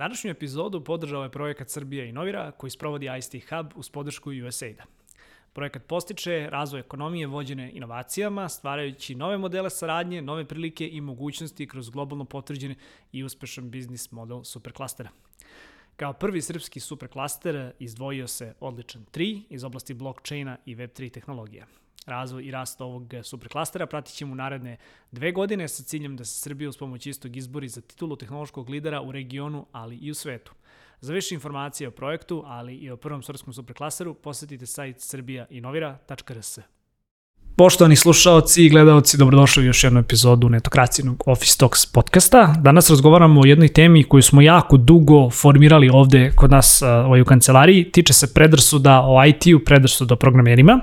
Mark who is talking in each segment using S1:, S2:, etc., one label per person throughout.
S1: Današnju epizodu podržao je projekat Srbija Inovira koji sprovodi ICT Hub uz podršku USAID-a. Projekat postiče razvoj ekonomije vođene inovacijama, stvarajući nove modele saradnje, nove prilike i mogućnosti kroz globalno potvrđene i uspešan biznis model superklastera. Kao prvi srpski superklaster izdvojio se odličan 3 iz oblasti blockchaina i Web3 tehnologija. Razvoj i rast ovog superklastera pratit ćemo naredne dve godine sa ciljem da se Srbija uz pomoć istog izbori za titulu tehnološkog lidera u regionu, ali i u svetu. Za više informacije o projektu, ali i o prvom srpskom superklaseru, posetite sajt srbijainovira.rs. Poštovani slušaoci i gledaoci, dobrodošli u još jednu epizodu netokracijnog Office Talks podcasta. Danas razgovaramo o jednoj temi koju smo jako dugo formirali ovde kod nas ovaj, u kancelariji. Tiče se predrasuda o IT-u, predrasuda o programerima.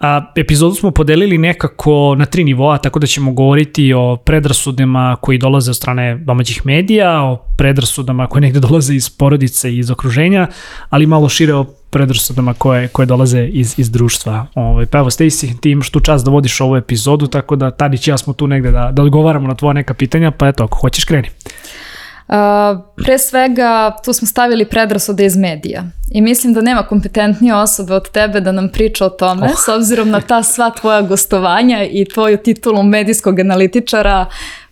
S1: A, epizodu smo podelili nekako na tri nivoa, tako da ćemo govoriti o predrasudama koji dolaze od strane domaćih medija, o predrasudama koje negde dolaze iz porodice i iz okruženja, ali malo šire o predrasudama koje, koje dolaze iz, iz društva. Ovaj, pa evo, Stacy, ti imaš tu čast da vodiš ovu epizodu, tako da Tadić i ja smo tu negde da, da odgovaramo na tvoja neka pitanja, pa eto, ako hoćeš kreni.
S2: Uh, pre svega, tu smo stavili predrasude iz medija i mislim da nema kompetentnije osobe od tebe da nam priča o tome, oh. s obzirom na ta sva tvoja gostovanja i tvoju titulu medijskog analitičara,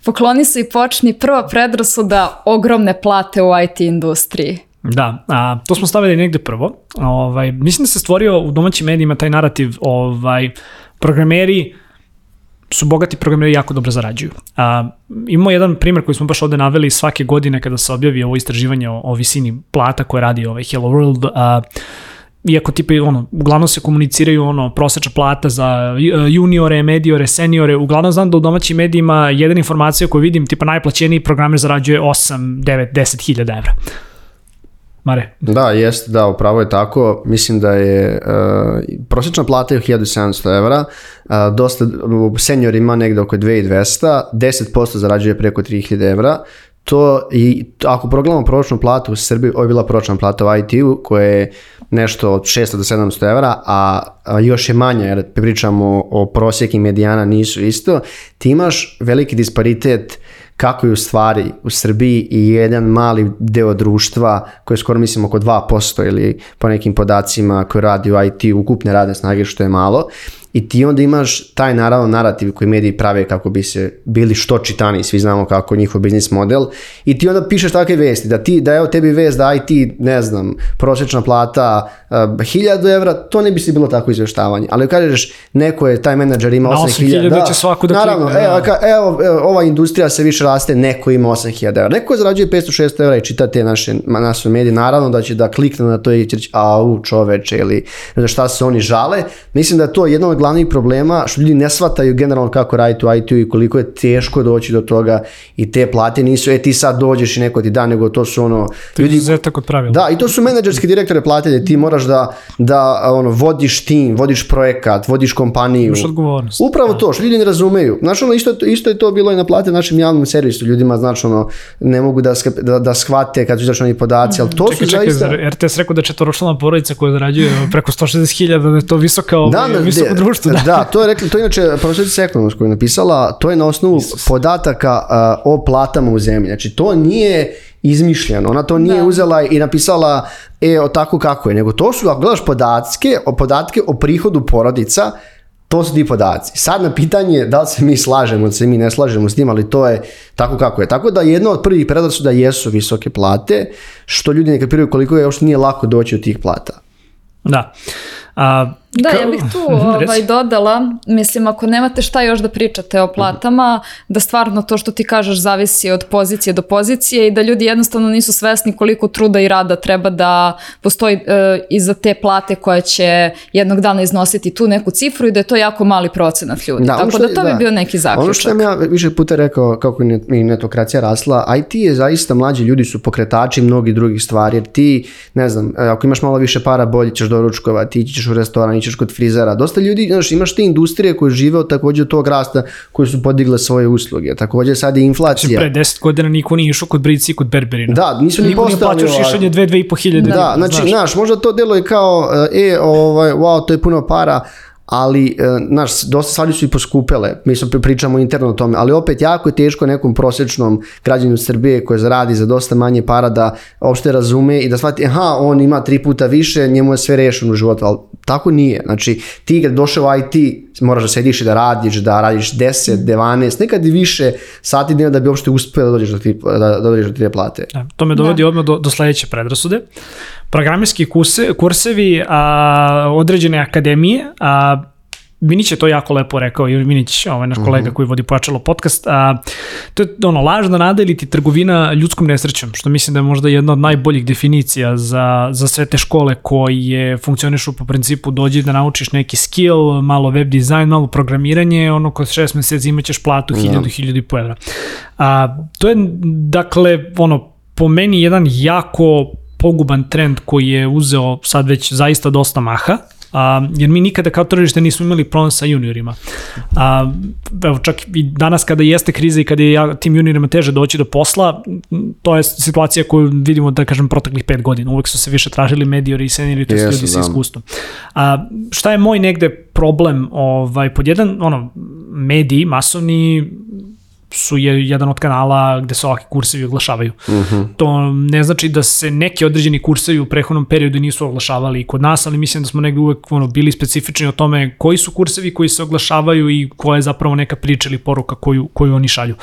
S2: pokloni se i počni prva predrasuda ogromne plate u IT industriji.
S1: Da, a, to smo stavili negde prvo. Ovaj, mislim da se stvorio u domaćim medijima taj narativ, ovaj, programeri su bogati programeri jako dobro zarađuju. A, imamo jedan primjer koji smo baš ovde naveli svake godine kada se objavi ovo istraživanje o, o visini plata koje radi ovaj Hello World. A, iako tipa ono, uglavnom se komuniciraju ono prosečna plata za juniore, mediore, seniore, uglavnom znam da u domaćim medijima jedan informacija koju vidim, tipa najplaćeniji programer zarađuje 8, 9, 10 hiljada evra. Mare.
S3: Da, jeste, da, upravo je tako. Mislim da je uh, prosječna plata je 1700 evra, uh, dosta senior ima negde oko 2200, 10% zarađuje preko 3000 evra, to i ako progledamo proračunu platu u Srbiji, ovo je bila proračuna plata u IT-u koja je nešto od 600 do 700 evra, a, a još je manja jer pričamo o prosjeki medijana nisu isto, ti imaš veliki disparitet kako je u stvari u Srbiji i jedan mali deo društva koje skoro mislim oko 2% ili po nekim podacima koji radi u IT ukupne radne snage što je malo i ti onda imaš taj naravno narativ koji mediji prave kako bi se bili što čitani, svi znamo kako njihov biznis model. I ti onda pišeš takve vesti da ti da evo tebi vest da IT ne znam prosječna plata uh, 1000 evra to ne bi se bilo tako izveštavanje ali kažeš neko je taj menadžer ima 8000
S1: da, će svako da
S3: naravno klikne, evo, da. evo, evo, ova industrija se više raste neko ima 8000 evra. Neko zarađuje 500-600 evra i čita te naše, naše medije naravno da će da klikne na to i će reći au čoveče ili ne šta se oni žale. Mislim da to je jedno od glavnih problema što ljudi ne shvataju generalno kako raditi u IT-u i koliko je teško doći do toga i te plate nisu, e ti sad dođeš i neko ti da, nego to su ono...
S1: To ljudi, izuzetak od pravila.
S3: Da, i to su menadžerski direktore plate gde ti moraš da, da ono, vodiš tim, vodiš projekat, vodiš kompaniju.
S1: Imaš odgovornost.
S3: Upravo da. to, što ljudi ne razumeju. Znaš, ono, isto, isto je to bilo i na plate našem javnom servisu. Ljudima, znači, ono, ne mogu da, da, da shvate kad su izašli oni podaci, ali to čekaj, su čekaj, zaista...
S1: RTS rekao da je četvoročlana porodica koja zarađuje preko 160.000, da je to visoka, da, ovaj, visoko društvo. Da.
S3: da, to je rekla, to je inače profesorica ekonomska koja je napisala, to je na osnovu Isus. podataka uh, o platama u zemlji. Znači to nije izmišljeno. Ona to nije da. uzela i napisala e, o tako kako je, nego to su, ako gledaš podatke, o podatke o prihodu porodica, to su ti podaci. Sad na pitanje da li se mi slažemo, da se mi ne slažemo s tim, ali to je tako kako je. Tako da jedno od prvih predrasuda jesu visoke plate, što ljudi ne kapiraju koliko je još nije lako doći do tih plata.
S1: Da.
S2: A, Da, ja bih tu ovaj, dodala, mislim, ako nemate šta još da pričate o platama, da stvarno to što ti kažeš zavisi od pozicije do pozicije i da ljudi jednostavno nisu svesni koliko truda i rada treba da postoji e, iza te plate koja će jednog dana iznositi tu neku cifru i da je to jako mali procenat ljudi. Da, Tako što, da to da, bi bio neki zaključak.
S3: Ono što sam ja više puta rekao kako je netokracija rasla, IT je zaista mlađi ljudi su pokretači mnogih drugih stvari, jer ti, ne znam, e, ako imaš malo više para, bolje ćeš doručkovati, ti ćeš u restoran, ićeš kod frizera. Dosta ljudi, znaš, imaš te industrije koje žive od takođe od tog rasta koje su podigle svoje usluge. Takođe sad je inflacija.
S1: Pre 10 godina niko nije išao kod Brici i kod Berberina.
S3: Da, nisu ni postali.
S1: Niko nije plaćao šišanje 2 2,5 hiljade.
S3: Da, znači, znaš, možda to deluje kao, e, ovaj, wow, to je puno para, ali, znaš, dosta stvari su i poskupele, mi smo pričamo interno o tome, ali opet jako je teško nekom prosječnom građaninu Srbije koji zaradi za dosta manje para da uopšte razume i da shvati, aha, on ima tri puta više, njemu je sve rešeno u životu, ali tako nije. Znači, ti kad došao u IT, moraš da sediš i da radiš, da radiš 10, 12, nekad i više sati dnevno da bi uopšte uspio da dođeš do, ti, da, dođeš do te plate.
S1: Da, to me dovodi da. odmah do, do sledeće predrasude. Programerski kurse, kursevi, a, određene akademije, a, Minić je to jako lepo rekao, i Minić, ovaj naš kolega mhm. koji vodi Pojačalo podcast, a, to je ono, lažna nada ili ti trgovina ljudskom nesrećom, što mislim da je možda jedna od najboljih definicija za, za sve te škole koje funkcionišu po principu dođi da naučiš neki skill, malo web dizajn, malo programiranje, ono kod šest meseci imaćeš platu 1000, uh 1000 i po evra. A, to je, dakle, ono, po meni jedan jako poguban trend koji je uzeo sad već zaista dosta maha, a, jer mi nikada kao tržište nismo imali problem sa juniorima. A, evo, čak i danas kada jeste kriza i kada je tim juniorima teže doći do posla, to je situacija koju vidimo, da kažem, proteklih pet godina. Uvek su se više tražili mediori i seniori, to su ljudi sa da. iskustvom. A, šta je moj negde problem? Ovaj, pod jedan, ono, mediji, masovni, su je jedan od kanala gde se ovakvi kursevi oglašavaju. Mhm. -huh. To ne znači da se neki određeni kursevi u prehodnom periodu nisu oglašavali i kod nas, ali mislim da smo negde uvek ono, bili specifični o tome koji su kursevi koji se oglašavaju i koja je zapravo neka priča ili poruka koju, koju oni šalju.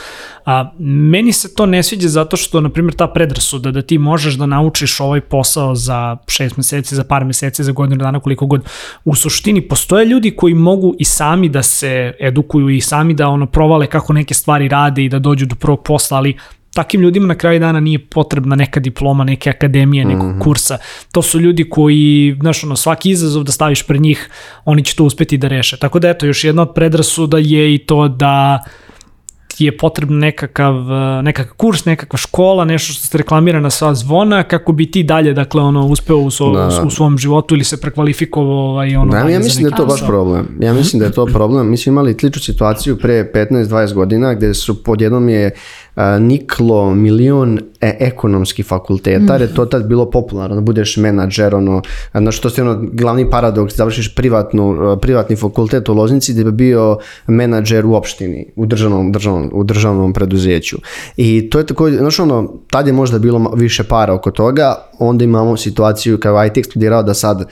S1: A, meni se to ne sviđa zato što, na primjer, ta predrasuda da ti možeš da naučiš ovaj posao za šest meseci, za par meseci, za godinu dana, koliko god. U suštini, postoje ljudi koji mogu i sami da se edukuju i sami da ono provale kako neke stvari rade i da dođu do prvog posla, ali takim ljudima na kraju dana nije potrebna neka diploma, neke akademije, nekog mm -hmm. kursa. To su ljudi koji, znaš, ono, svaki izazov da staviš pred njih, oni će to uspeti da reše. Tako da, eto, još jedna od predrasuda je i to da ti je potrebno nekakav, e, nekakav kurs, nekakva škola, nešto što se reklamira na sva zvona, kako bi ti dalje, dakle, ono, uspeo u, svo, da. u svom životu ili se prekvalifikovao ovaj, ono,
S3: da, ja mislim da je to baš problem. Ja mislim da je to problem. Mi smo imali sličnu situaciju pre 15-20 godina gde su podjednom je niklo milion e ekonomskih fakulteta, jer je to tad bilo popularno, da budeš menadžer, ono, znaš, što je ono glavni paradoks, završiš privatnu, privatni fakultet u Loznici gde bi bio menadžer u opštini, u državnom, državnom, u državnom preduzeću. I to je tako, znaš, ono, tad je možda bilo više para oko toga, onda imamo situaciju kao IT eksplodirao da sad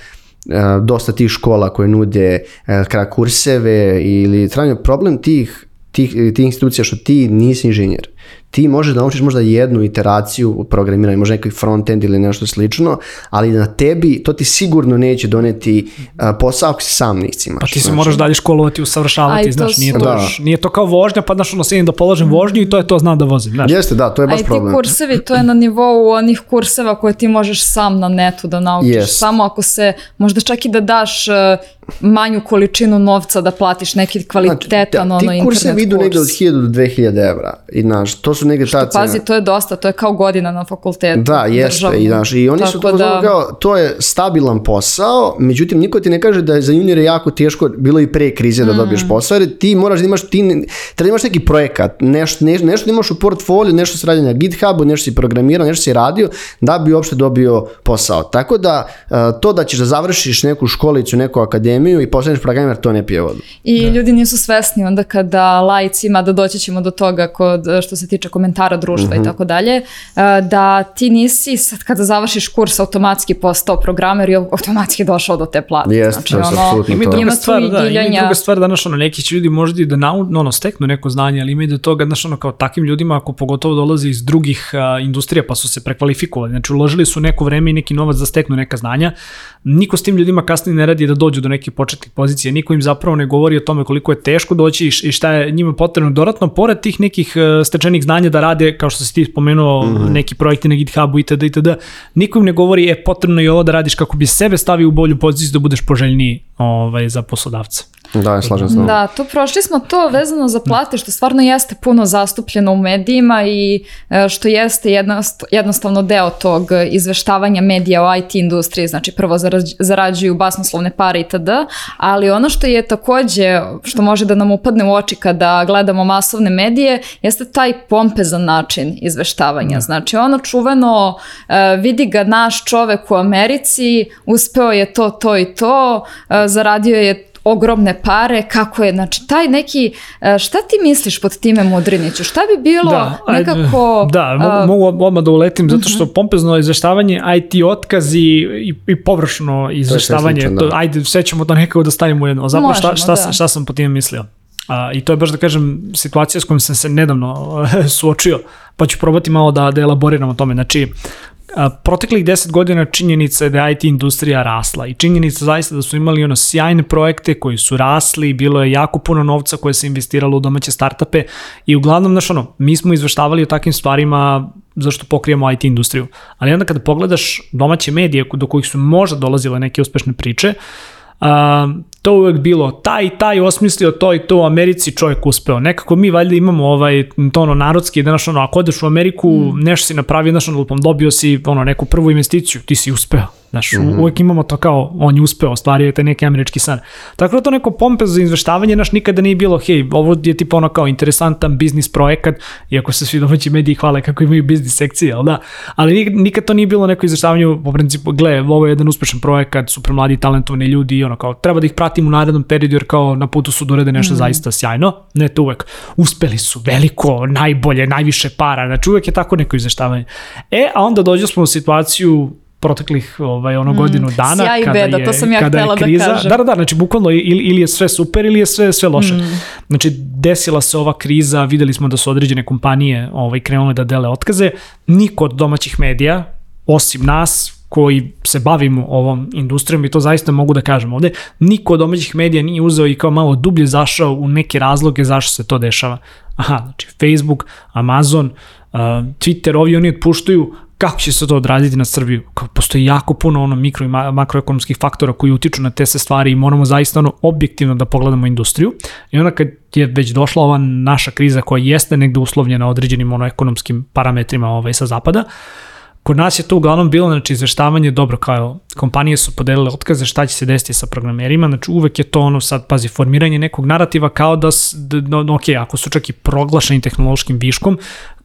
S3: dosta tih škola koje nude kraj kurseve ili trajno problem tih tih, tih institucija što ti nisi inženjer ti možeš da naučiš možda jednu iteraciju u programiranju, možda neki front-end ili nešto slično, ali na tebi to ti sigurno neće doneti uh, posao ako si sam nisi imaš.
S1: Pa ti se znači. moraš dalje školovati, usavršavati, znaš, nije, to, da. nije to kao vožnja, pa znaš ono sedim da položim vožnju i to je to, znam da vozim. Znaš.
S3: Jeste, da, to je baš problem.
S2: A i ti kursevi, to je na nivou onih kurseva koje ti možeš sam na netu da naučiš, yes. samo ako se, možda čak i da daš uh, manju količinu novca da platiš neki kvalitetan znači, ono internet kurs. Ti kursevi
S3: idu negde od 1000 do 2000 evra i znaš, to su negde ta
S2: cena. Pazi, to je dosta, to je kao godina na fakultetu.
S3: Da, jeste, i, znaš, i oni Tako su to da... kao, to je stabilan posao, međutim, niko ti ne kaže da je za juniore jako teško, bilo i pre krize da mm. dobiješ posao, jer ti moraš da imaš, ti, treba da imaš neki projekat, nešto, ne, nešto da imaš u portfoliju, nešto se radi na GitHubu, nešto si programirao, nešto si radio, da bi uopšte dobio posao. Tako da, to da ćeš da završiš neku školicu, neku akademiju i postaneš programer, to ne pije vodu.
S2: I da. ljudi nisu svesni onda kada lajcima, da doći ćemo do toga kod, što se tiče komentara društva mm -hmm. i mhm. tako dalje, e, da ti nisi sad kada završiš kurs automatski postao programer i automatski došao do te plate.
S3: Yes, znači, to
S1: ono, ima i druga stvar, da, ima i druga stvar da, znaš, ono, neki će ljudi možda i da nau, ono, steknu neko znanje, ali ima i do toga, znaš, ono, kao takvim ljudima, ako pogotovo dolaze iz drugih a, industrija, pa su se prekvalifikovali, znači uložili su neko vreme i neki novac da steknu neka znanja, niko s tim ljudima kasnije ne radi da dođu do nekih početnih pozicija, niko im zapravo ne govori o tome koliko je teško doći i šta je njima potrebno dodatno, pored tih nekih stečenih znanja da rade, kao što si ti spomenuo, mm -hmm. neki projekti na GitHubu itd. itd. Niko im ne govori, e, potrebno je ovo da radiš kako bi sebe stavio u bolju poziciju da budeš poželjniji ovaj, za poslodavca.
S3: Da, slažem se.
S2: Da, to prošli smo to vezano za plate, što stvarno jeste puno zastupljeno u medijima i e, što jeste jednostavno deo tog izveštavanja medija o IT industriji, znači prvo zarađuju basnoslovne pare itd., ali ono što je takođe, što može da nam upadne u oči kada gledamo masovne medije, jeste taj pompezan način izveštavanja. Da. Znači ono čuveno, e, vidi ga naš čovek u Americi, uspeo je to, to i to, e, zaradio je ogromne pare, kako je, znači taj neki, e, šta ti misliš pod time Mudriniću? Šta bi bilo da, nekako...
S1: Da, uh, mogu odmah da uletim, zato što mhm. pompezno izveštavanje, IT otkazi i, i površno izveštavanje, to, to ajde, sve ćemo to nekako da stavimo u jedno. Zapravo šta, šta, da. šta sam po time mislio? A, I to je baš da kažem situacija s kojom sam se nedavno suočio, pa ću probati malo da, da elaboriram o tome. Znači, proteklih 10 godina činjenica je da IT industrija rasla i činjenica zaista da su imali ono sjajne projekte koji su rasli, bilo je jako puno novca koje se investiralo u domaće startupe i uglavnom, znaš ono, mi smo izveštavali o takvim stvarima zašto pokrijemo IT industriju. Ali onda kada pogledaš domaće medije do kojih su možda dolazile neke uspešne priče, uh, to uvek bilo taj i taj osmislio to i to u Americi čovjek uspeo. Nekako mi valjda imamo ovaj, to ono narodski, da ono, ako odeš u Ameriku, mm. nešto si napravio, znaš ono, dobio si ono, neku prvu investiciju, ti si uspeo. Znaš, mm -hmm. uvek imamo to kao, on je uspeo, ostvario je taj neki američki san. Tako da to neko pompez za izveštavanje, naš nikada nije bilo, hej, ovo je tipa ono kao interesantan biznis projekat, iako se svi domaći mediji hvale kako imaju biznis sekcije, ali da, ali nikad to nije bilo neko izveštavanje po principu, gle, ovo je jedan uspešan projekat, super mladi, talentovani ljudi, ono kao, treba da ih pratim u narednom periodu, jer kao na putu su dorede nešto mm. zaista sjajno, ne to uvek, uspeli su, veliko, najbolje, najviše para, znači uvek je tako neko izveštavanje. E, a onda dođe smo u situaciju proteklih ovaj ono mm, godinu dana
S2: Sjaj kada beda,
S1: je
S2: to sam ja kada je kriza. Da, kažem.
S1: da, da, da, znači bukvalno ili, ili je sve super ili je sve sve loše. Mm. Znači desila se ova kriza, videli smo da su određene kompanije ovaj krenule da dele otkaze. Niko od domaćih medija osim nas koji se bavimo ovom industrijom i to zaista mogu da kažem ovde, niko od domaćih medija nije uzeo i kao malo dublje zašao u neke razloge zašto se to dešava. Aha, znači Facebook, Amazon, uh, Twitter, ovi oni otpuštuju kako će se to odraziti na Srbiju? Kao, postoji jako puno ono mikro i makroekonomskih faktora koji utiču na te se stvari i moramo zaista ono objektivno da pogledamo industriju. I onda kad je već došla ova naša kriza koja jeste negde uslovljena određenim ono ekonomskim parametrima ovaj, sa zapada, Kod nas je to uglavnom bilo znači, izveštavanje, dobro, kao kompanije su podelile otkaze, šta će se desiti sa programerima, znači uvek je to ono sad, pazi, formiranje nekog narativa kao da, da no, ok, ako su čak i proglašeni tehnološkim viškom,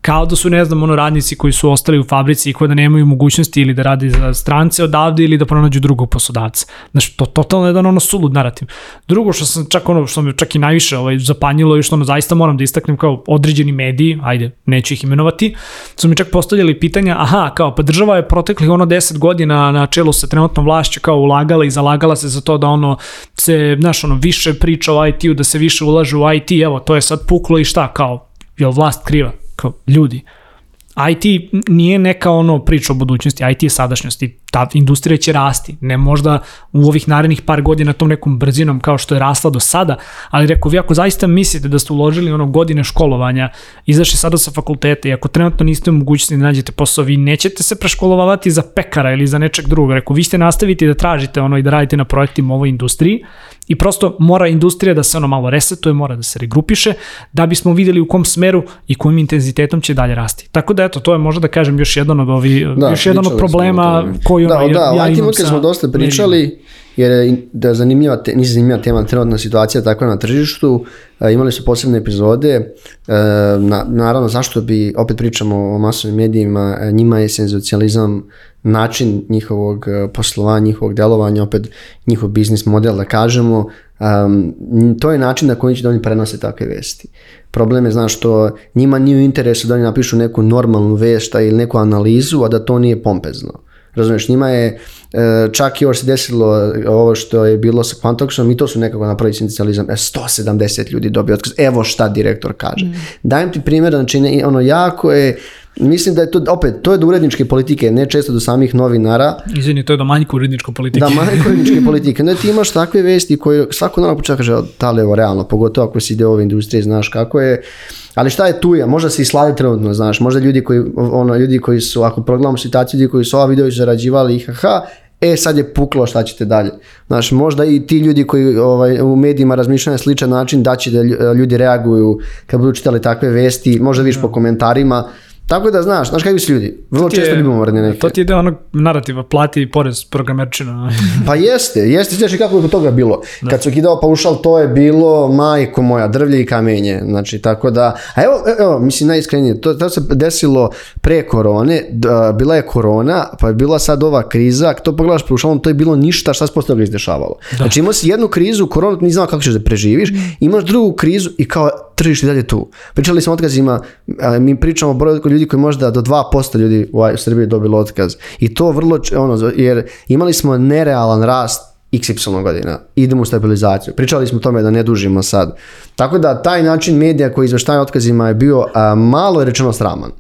S1: kao da su, ne znam, ono radnici koji su ostali u fabrici i koji da nemaju mogućnosti ili da radi za strance odavde ili da pronađu drugog poslodavca. Znači, to totalno jedan ono sulud narativ. Drugo što sam čak ono, što me čak i najviše ovaj, zapanjilo i što ono zaista moram da istaknem kao određeni mediji, ajde, neću ih imenovati, su mi čak postavljali pitanja, aha, kao pa država je proteklih ono 10 godina na čelu sa trenutnom vlašću kao ulagala i zalagala se za to da ono se, znaš, ono, više priča o IT-u, da se više ulaže u IT, evo, to je sad puklo i šta, kao, je vlast kriva? Kao ljudi. IT nije neka ono priča o budućnosti, IT je sadašnjosti, ta industrija će rasti, ne možda u ovih narednih par godina tom nekom brzinom kao što je rasla do sada, ali rekao vi ako zaista mislite da ste uložili ono godine školovanja, izašli sada sa fakulteta i ako trenutno niste u mogućnosti da nađete posao, vi nećete se preškolovavati za pekara ili za nečeg drugog, rekao vi ste nastaviti da tražite ono i da radite na projektima u ovoj industriji, I prosto mora industrija da se ono malo resetuje, mora da se regrupiše, da bismo videli u kom smeru i kojim intenzitetom će dalje rasti. Tako da eto, to je možda da kažem još jedan od ovi, da, još jedan od problema koji
S3: da, ono, da, ja, ja imam sa... smo dosta pričali, jer je da zanimljiva, te, nisi zanimljiva tema trenutna situacija takva na tržištu, e, imali su posebne epizode, e, na, naravno zašto bi, opet pričamo o masovnim medijima, e, njima je senzacionalizam način njihovog e, poslovanja, njihovog delovanja, opet njihov biznis model da kažemo, um, to je način na koji će da oni prenose takve vesti. Problem je, znaš, što njima nije u interesu da oni napišu neku normalnu vešta ili neku analizu, a da to nije pompezno. Razumeš, njima je čak i još se desilo ovo što je bilo sa Quantoxom i to su nekako napravili sindicalizam. E, 170 ljudi dobio otkaz. Evo šta direktor kaže. Mm. Dajem ti primjer, znači ono jako je Mislim da je to, opet, to je do uredničke politike, ne često do samih novinara.
S1: Izvini, to je do manjka uredničke politike.
S3: Da, manjka uredničke politike. Ne, ti imaš takve vesti koje svako naravno počeo kaže, da li je realno, pogotovo ako si deo ove industrije, znaš kako je. Ali šta je tu je, možda se i slade trenutno, znaš, možda ljudi koji, ono, ljudi koji su, ako progledamo situaciju, ljudi koji su ova video zarađivali, haha, e sad je puklo šta ćete dalje. Znaš, možda i ti ljudi koji ovaj, u medijima razmišljaju na sličan način da će da ljudi reaguju kad budu čitali takve vesti, možda vidiš po komentarima, Tako da, znaš, znaš kakvi su ljudi, vrlo
S1: ti je-
S3: često ljubomorni neki.
S1: To ti je deo onog narativa, plati porez programerčina.
S3: Pa jeste, jeste, znaš i kako je toga bilo. Kad su kidao paušal, to je bilo, majko moja, drvlje i kamenje. Znači, tako da, a evo, evo, mislim, najiskrenije, to, to se desilo pre korone, d- a, bila je korona, pa je bila sad ova kriza, ako to pogledaš paušalom, to je bilo ništa, šta se posle toga izdešavalo. Znači, imao si jednu krizu, koronu, nisi znao kako ćeš da preživiš, imaš drugu krizu i kao tržište i dalje tu. Pričali smo o otkazima, mi pričamo o broju ljudi koji možda do 2% ljudi u Srbiji dobilo otkaz. I to vrlo, ono, jer imali smo nerealan rast XY godina. Idemo u stabilizaciju. Pričali smo o tome da ne dužimo sad. Tako da taj način medija koji izveštaju o otkazima je bio a, malo je rečeno sraman.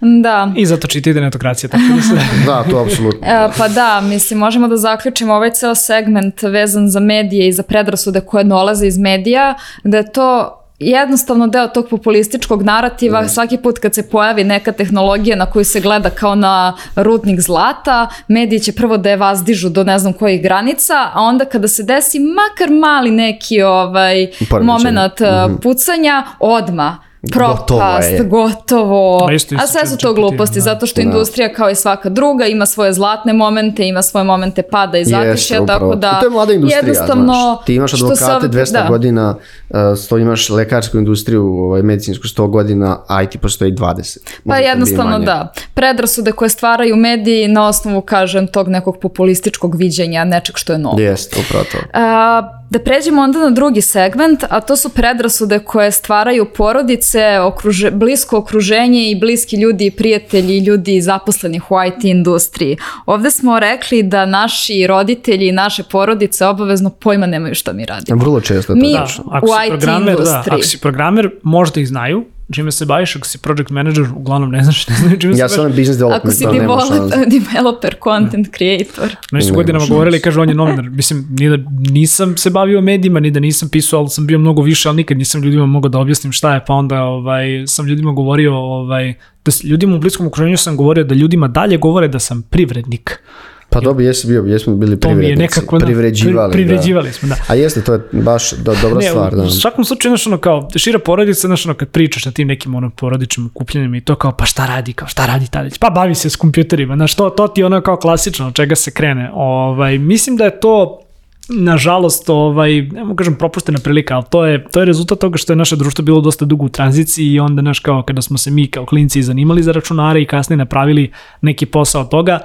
S2: Da.
S1: I zato čita ide netokracija, tako da se...
S3: Da, to apsolutno.
S2: E, pa da, mislim, možemo da zaključimo ovaj ceo segment vezan za medije i za predrasude koje dolaze iz medija, da je to jednostavno deo tog populističkog narativa, svaki put kad se pojavi neka tehnologija na koju se gleda kao na rudnik zlata, mediji će prvo da je vazdižu do ne znam kojih granica, a onda kada se desi makar mali neki ovaj, moment uh, pucanja, odma propast,
S3: je.
S2: gotovo,
S1: Ma isto- isto
S2: a sve su to gluposti,
S1: da.
S2: zato što
S3: Da.
S2: industrija kao i svaka druga ima svoje zlatne momente, ima svoje momente pada i zatišja, tako da
S3: I to je mlada industrija,
S2: jednostavno
S3: znaš. Ti imaš advokate
S2: ov-
S3: 200
S2: da.
S3: godina, uh, sto imaš lekarsku industriju, ovaj, medicinsku 100 godina, a IT postoji 20.
S2: Pa jednostavno da. Predrasude koje stvaraju mediji na osnovu, kažem, tog nekog populističkog viđenja nečeg što je novo.
S3: Jeste, upravo to.
S2: A, da pređemo onda na drugi segment, a to su predrasude koje stvaraju porodice, okruže, blisko okruženje i bliski ljudi i prijatelji i ljudi zaposlenih u IT industriji. Ovde smo rekli da naši roditelji i naše porodice obavezno pojma nemaju šta mi radimo.
S3: Vrlo često je to
S2: Mi-
S1: Da, ako
S2: u
S1: si
S2: IT
S1: programer, da,
S2: industriji.
S1: ako si programer, možda ih znaju, čime se baviš, ako si project manager, uglavnom ne znaš, ne znaju čime se
S3: Ja
S1: baviš.
S3: sam ono business
S2: Ako
S3: development,
S2: si
S3: to nema šanse.
S2: developer, content creator.
S1: Meni su godinama govorili, kaže, on je novinar. Mislim, ni da nisam se bavio medijima, ni da nisam pisao, ali sam bio mnogo više, ali nikad nisam ljudima mogao da objasnim šta je, pa onda ovaj, sam ljudima govorio, ovaj, da ljudima u bliskom okruženju sam govorio da ljudima dalje govore da sam privrednik.
S3: Pa dobro, jesi bio, jesmo bili privrednici.
S1: nekako... da,
S3: privređivali,
S1: pri- privređivali smo, da.
S3: da. A jeste, to je baš do, dobra
S1: Ne,
S3: stvar, da.
S1: u svakom slučaju, znaš, ono, kao, šira porodica, znaš, ono, kad pričaš na tim nekim, ono, porodičnim okupljanjima i to kao, pa šta radi, kao, šta radi Tadić? Pa bavi se s kompjuterima, znaš, to, to ti je ono kao klasično, od čega se krene. Ovaj, mislim da je to, nažalost, ovaj, ne mogu kažem propuštena prilika, ali to je, to je rezultat toga što je naše društvo bilo dosta dugo u tranziciji i onda, znaš, kao kada smo se mi kao klinci zanimali za računare i kasnije napravili neki posao od toga,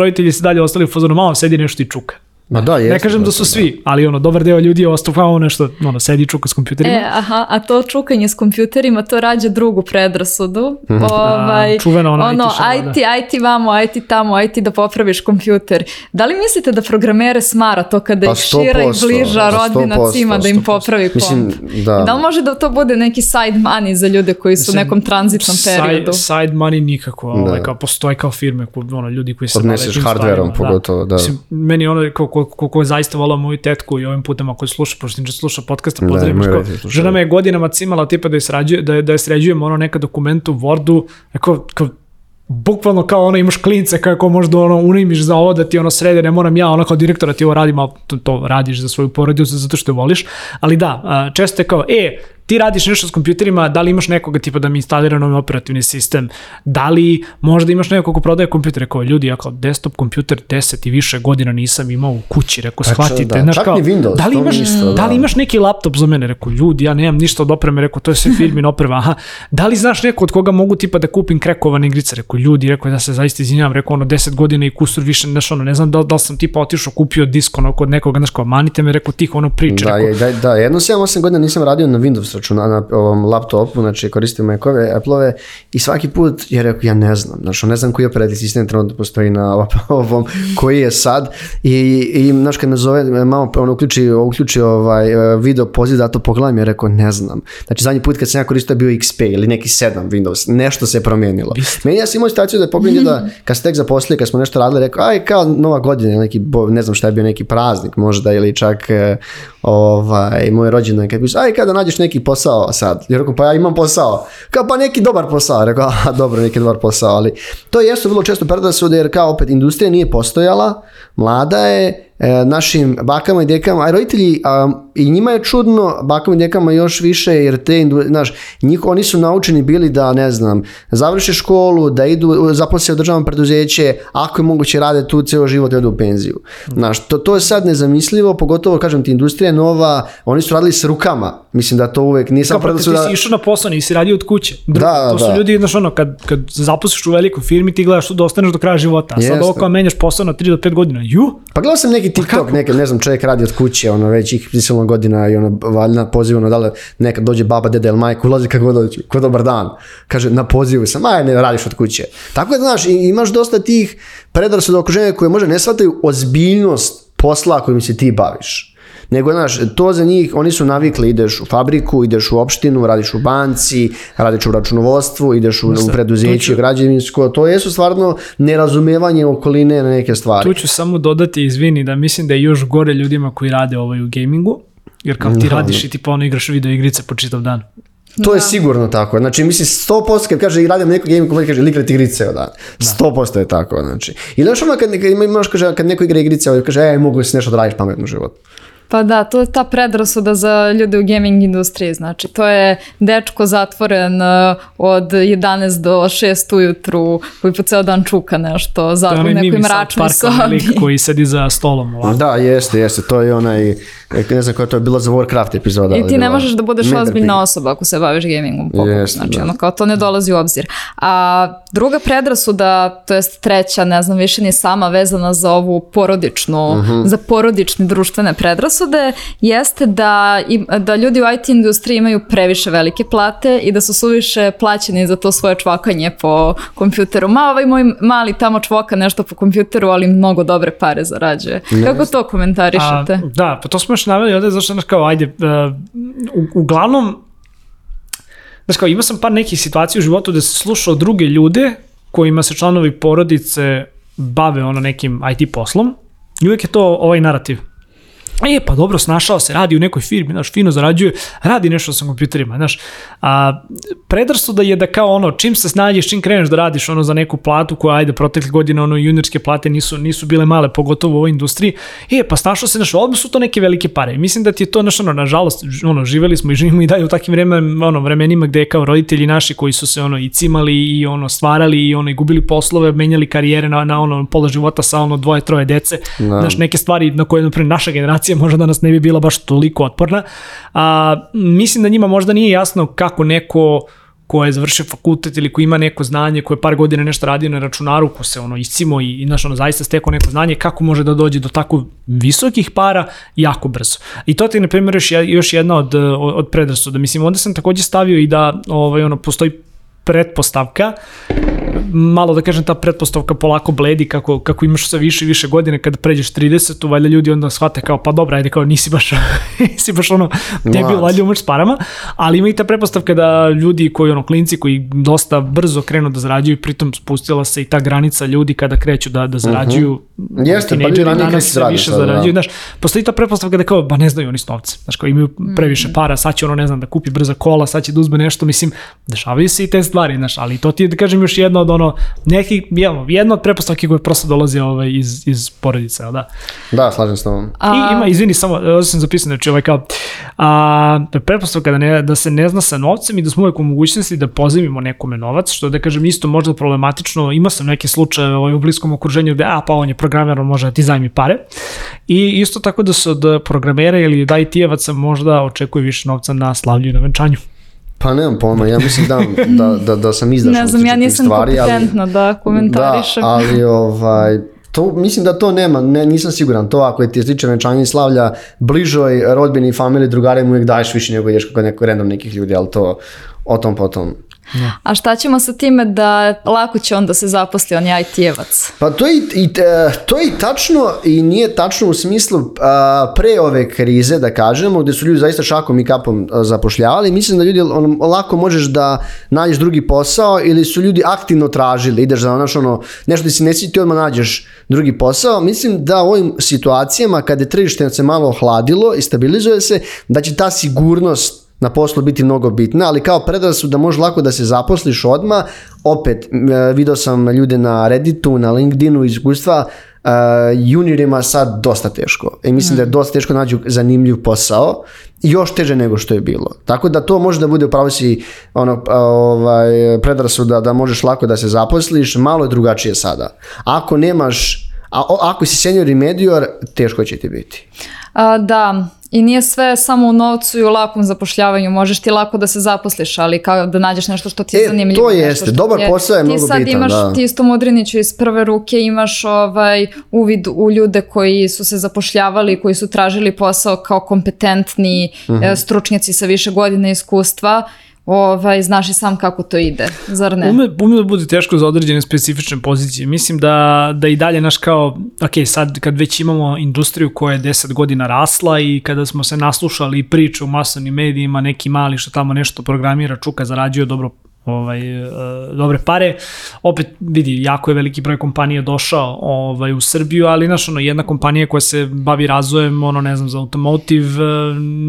S1: roditelji se dalje ostali u fazonu, malo sedi nešto i čuka.
S3: Ma da, jeste.
S1: Ne kažem da su svi, ali ono, dobar deo ljudi je ostao kao nešto, ono, sedi i čuka s kompjuterima.
S2: E, aha, a to čukanje s kompjuterima, to rađa drugu predrasudu. ovaj,
S1: A, čuvena ona
S2: ono,
S1: IT šala,
S2: IT, IT vamo, IT tamo, IT da popraviš kompjuter. Da li mislite da programere smara to kada
S3: Pa
S2: ih šira i
S3: 100%,
S2: bliža
S3: pa
S2: rodbina
S3: 100%,
S2: cima da im
S3: 100%.
S2: popravi komp?
S3: Mislim, da.
S2: Da li može da to bude neki side money za ljude koji su u nekom tranzitnom
S1: Side-
S2: periodu?
S1: Side, money nikako, ovaj,
S3: Da.
S1: kao postoje kao firme, ono, ljudi koji se
S3: Odneseš hardverom,
S1: stvarima,
S3: pogotovo, da.
S1: Mislim, meni ono, ko, ko, ko, ko je zaista volao moju tetku i ovim putem ako je sluša, pošto niče sluša podcasta,
S3: Da,
S1: pozdravim,
S3: roditelji slušaju.
S1: žena me je godinama cimala tipa da je, srađuje, da, je- da je sređujemo ono neka dokument u Wordu, kao, kao, bukvalno kao ono imaš klince kako možda ono unimiš za ovo da ti ono srede, ne moram ja ono kao direktora ti ovo radim, ali to, to radiš za svoju porodicu zato što je voliš, ali da, a, često je kao, e, ti radiš nešto s kompjuterima, da li imaš nekoga tipa da mi instalira novi operativni sistem, da li možda imaš nekog ko prodaje kompjutere, kao ljudi, ja kao desktop kompjuter 10 i više godina nisam imao u kući, rekao, shvatite,
S3: da.
S1: znaš kao,
S3: Windows,
S1: da li imaš,
S3: isto,
S1: da li
S3: da.
S1: imaš neki laptop za mene, rekao, ljudi, ja nemam ništa od opreme, rekao, to je sve firmin oprema, aha, da li znaš neko od koga mogu tipa da kupim krekovane igrice, rekao, ljudi, rekao, ja se zaista izvinjavam, rekao, ono, 10 godina i kusur više, znaš, ono, ne znam da, da li sam tipa otišao, kupio disk, ono, kod nekoga, znaš, kao, manite me, rekao, tih, ono, priče,
S3: Da,
S1: rekao,
S3: da, da, jedno 7-8 godina nisam radio na Windows računa, na ovom laptopu, znači koristim Macove, Appleove i svaki put je rekao ja ne znam, znači ne znam koji operativni sistem trenutno postoji na ovom, koji je sad i, i znaš kad me zove, malo ono uključi, uključi ovaj video poziv da to pogledam, je rekao ne znam. Znači zadnji put kad sam ja koristio bio XP ili neki 7 Windows, nešto se je promijenilo. Meni ja sam imao situaciju da je pogledam da kad se tek zaposlili, kad smo nešto radili, rekao aj kao nova godina, neki, ne znam šta je bio neki praznik možda ili čak e, ovaj, moj rođendan kad piše, aj kada nađeš neki posao sad, jer rekao pa ja imam posao, kao pa neki dobar posao, rekao aha dobro neki dobar posao, ali to jesu vrlo često predrasude jer kao opet industrija nije postojala, mlada je našim bakama i dekama, a roditelji a, i njima je čudno, bakama i dekama još više, jer te, znaš, njih, oni su naučeni bili da, ne znam, završe školu, da idu, zaposle u državnom preduzeće, ako je moguće rade tu ceo život i odu u penziju. Znaš, to, to je sad nezamislivo, pogotovo, kažem ti, industrija je nova, oni su radili s rukama, mislim da to uvek nisam
S1: Kao, pa, ti si išao na posao, nisi radio od kuće. Drugo, da, to su da. ljudi, znaš, ono, kad, kad zaposliš u velikoj firmi, ti gledaš da ostaneš do kraja života, a sad ovo kao menjaš posao na 3 do 5 godina, ju?
S3: Pa gledao sam neki pa TikTok, pa neke, ne znam, čovjek radi od kuće, ono, već ih prisilno godina i ono, valjna pozivu, ono, da li nekad dođe baba, deda ili majka, ulazi kako dođe, ko dobar dan. Kaže, na pozivu sam, aj, ne radiš od kuće. Tako da, znaš, imaš dosta tih predrasuda okruženja koje može ne shvataju ozbiljnost posla kojim se ti baviš. Nego, znaš, to za njih, oni su navikli, ideš u fabriku, ideš u opštinu, radiš u banci, radiš u računovodstvu, ideš u, u preduzeće, građevinsko, to jesu stvarno nerazumevanje okoline na neke stvari.
S1: Tu ću samo dodati, izvini, da mislim da je još gore ljudima koji rade ovaj u gamingu, jer kao ti radiš i ti pa ono igraš video igrice po čitav dan.
S3: To da. je sigurno tako. Znači, mislim, 100% kad kaže i radim neko gaming kompaniji, kaže igra igrice ceo dan. 100% je tako, znači. I znaš ono kad, kad imaš, kaže, kad neko igra igrice, kaže, ej, mogu si nešto da radiš pametno u životu.
S2: Pa da, to je ta predrasuda za ljude u gaming industriji, znači to je dečko zatvoren uh, od 11 do 6 ujutru koji po ceo dan čuka nešto za u nekoj mračnoj sobi.
S1: koji sedi za stolom.
S3: Ovako. Da, jeste, jeste, to je onaj ne znam koja to je bila za Warcraft epizoda.
S2: I ti ne možeš da budeš ozbiljna osoba ako se baviš gamingom pokupu, znači da. ono kao to ne dolazi u obzir. A druga predrasuda, to jest treća, ne znam, više ni sama vezana za ovu porodičnu, uh mhm. -huh. za porodične društvene predrasude, jeste da, da ljudi u IT industriji imaju previše velike plate i da su suviše plaćeni za to svoje čvakanje po kompjuteru. Ma ovaj moj mali tamo čvoka nešto po kompjuteru, ali mnogo dobre pare zarađuje. Ne. Kako to komentarišete? A,
S1: da, pa to smo još naveli ovde, zašto znaš kao, ajde, uh, u, uglavnom, znaš kao, imao sam par nekih situacija u životu da se slušao druge ljude kojima se članovi porodice bave ono nekim IT poslom i uvijek je to ovaj narativ E, pa dobro, snašao se, radi u nekoj firmi, znaš, fino zarađuje, radi nešto sa kompjuterima, znaš. A, da je da kao ono, čim se snađeš, čim kreneš da radiš ono za neku platu koja, ajde, protekle godine, ono, juniorske plate nisu, nisu bile male, pogotovo u ovoj industriji, e, pa snašao se, znaš, odmah su to neke velike pare. Mislim da ti je to, znaš, ono, nažalost, ono, živeli smo i živimo i dalje u takvim vremena, ono, vremenima gde je kao roditelji naši koji su se, ono, i cimali i, ono, stvarali i, ono, i gubili poslove, menjali karijere na, na ono, pola života sa, ono, dvoje, troje dece, da. znaš, neke stvari na koje, naprimjer, naša generacija generacija možda danas ne bi bila baš toliko otporna. A, mislim da njima možda nije jasno kako neko ko je završio fakultet ili ko ima neko znanje, ko je par godina nešto radio na računaru, ko se ono iscimo i, i znaš, ono, zaista steko neko znanje, kako može da dođe do tako visokih para jako brzo. I to ti, na primjer, još, još jedna od, od predrasuda. Mislim, onda sam takođe stavio i da ovaj, ono, postoji pretpostavka malo da kažem ta pretpostavka polako bledi kako, kako imaš sve više i više godine kada pređeš 30, valjda ljudi onda shvate kao pa dobra, ajde kao nisi baš nisi baš ono debil, valjda umaš s parama, ali ima i ta pretpostavka da ljudi koji ono klinci koji dosta brzo krenu da zarađuju, pritom spustila se i ta granica ljudi kada kreću da da zarađuju.
S3: Uh -huh. Jeste, pa ljudi danas sve više
S1: sada, zarađuju, da. znaš, postoji ta pretpostavka da kao ba ne znaju oni s novce. Znaš, kao imaju previše mhm. para, sad će ono ne znam da kupi brza kola, sad će da uzme nešto, mislim, dešavaju se i te stvari, znaš, ali to ti je da kažem još jedna od ono neki, jedno, jedna od prepostavki koje prosto dolazi ovaj, iz, iz porodice, da?
S3: Da, slažem s tobom.
S1: A... I ima, izvini, samo, ovdje sam zapisao, znači ovaj kao, a, prepostavka da, ne, da se ne zna sa novcem i da smo uvijek u mogućnosti da pozivimo nekome novac, što da kažem isto možda problematično, ima sam neke slučaje ovaj, u bliskom okruženju gde, a pa on je programer, može da ti zajmi pare. I isto tako da se od programera ili od IT-evaca možda očekuje više novca na slavlju i na venčanju.
S3: Pa nemam pojma, ja mislim da, da, da, da sam izdašao
S2: Ne znam, ja nisam stvari, kompetentna ali, da komentarišem.
S3: Da, ali ovaj, to, mislim da to nema, ne, nisam siguran. To ako je ti sličan venčanje i slavlja bližoj rodbini, familiji, drugarima uvijek daješ više nego ideš kod neko random nekih ljudi, ali to o tom potom.
S2: Ja. A šta ćemo sa time da lako će onda se zaposli on IT-evac?
S3: Pa to je, i, e, to je i tačno i nije tačno u smislu a, pre ove krize, da kažemo, gde su ljudi zaista šakom i kapom zapošljavali. Mislim da ljudi on, lako možeš da nađeš drugi posao ili su ljudi aktivno tražili, ideš za ono, ono nešto da si ne ti odmah nađeš drugi posao. Mislim da u ovim situacijama kada je tržište se malo ohladilo i stabilizuje se, da će ta sigurnost na poslu biti mnogo bitna, ali kao predrasu da može lako da se zaposliš odma, opet video sam ljude na Redditu, na LinkedInu iskustva, juniorima sad dosta teško. I mislim da je dosta teško nađu zanimljiv posao još teže nego što je bilo. Tako da to može da bude upravo si ono, ovaj, predrasuda da možeš lako da se zaposliš, malo je drugačije sada. Ako nemaš, a, ako si senior i medior, teško će ti biti.
S2: A, da, i nije sve samo u novcu i u lakom zapošljavanju. Možeš ti lako da se zaposliš, ali kao da nađeš nešto što ti je e, zanimljivo.
S3: To jeste, dobar je, posao je mnogo bitan.
S2: Ti sad imaš, da. ti isto Mudriniću iz prve ruke imaš ovaj uvid u ljude koji su se zapošljavali, koji su tražili posao kao kompetentni mhm. -huh. stručnjaci sa više godina iskustva ovaj, znaš i sam kako to ide, zar ne?
S1: Ume, ume da bude teško za određene specifične pozicije. Mislim da, da i dalje naš kao, ok, sad kad već imamo industriju koja je 10 godina rasla i kada smo se naslušali priče u masovnim medijima, neki mali što tamo nešto programira, čuka, zarađuje dobro ovaj, e, dobre pare. Opet vidi, jako je veliki broj kompanija došao ovaj, u Srbiju, ali znaš, ono, jedna kompanija koja se bavi razvojem, ono, ne znam, za automotive,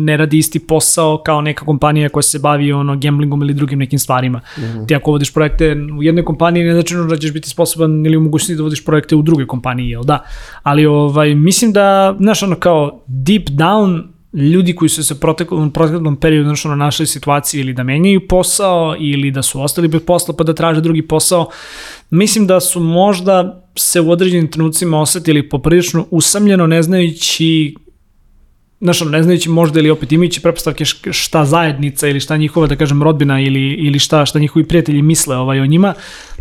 S1: ne radi isti posao kao neka kompanija koja se bavi ono, gamblingom ili drugim nekim stvarima. Mm -hmm. Ti ako vodiš projekte u jednoj kompaniji, ne znači da ćeš biti sposoban ili u mogućnosti da vodiš projekte u drugoj kompaniji, jel da? Ali ovaj, mislim da, znaš, ono, kao deep down, ljudi koji su se proteklom, proteklom periodu našli, našli situaciji ili da menjaju posao ili da su ostali bez posla pa da traže drugi posao, mislim da su možda se u određenim trenucima osetili poprilično usamljeno ne znajući znaš, ne znajući možda ili opet imajući prepostavke šta zajednica ili šta njihova, da kažem, rodbina ili, ili šta, šta njihovi prijatelji misle ovaj, o njima,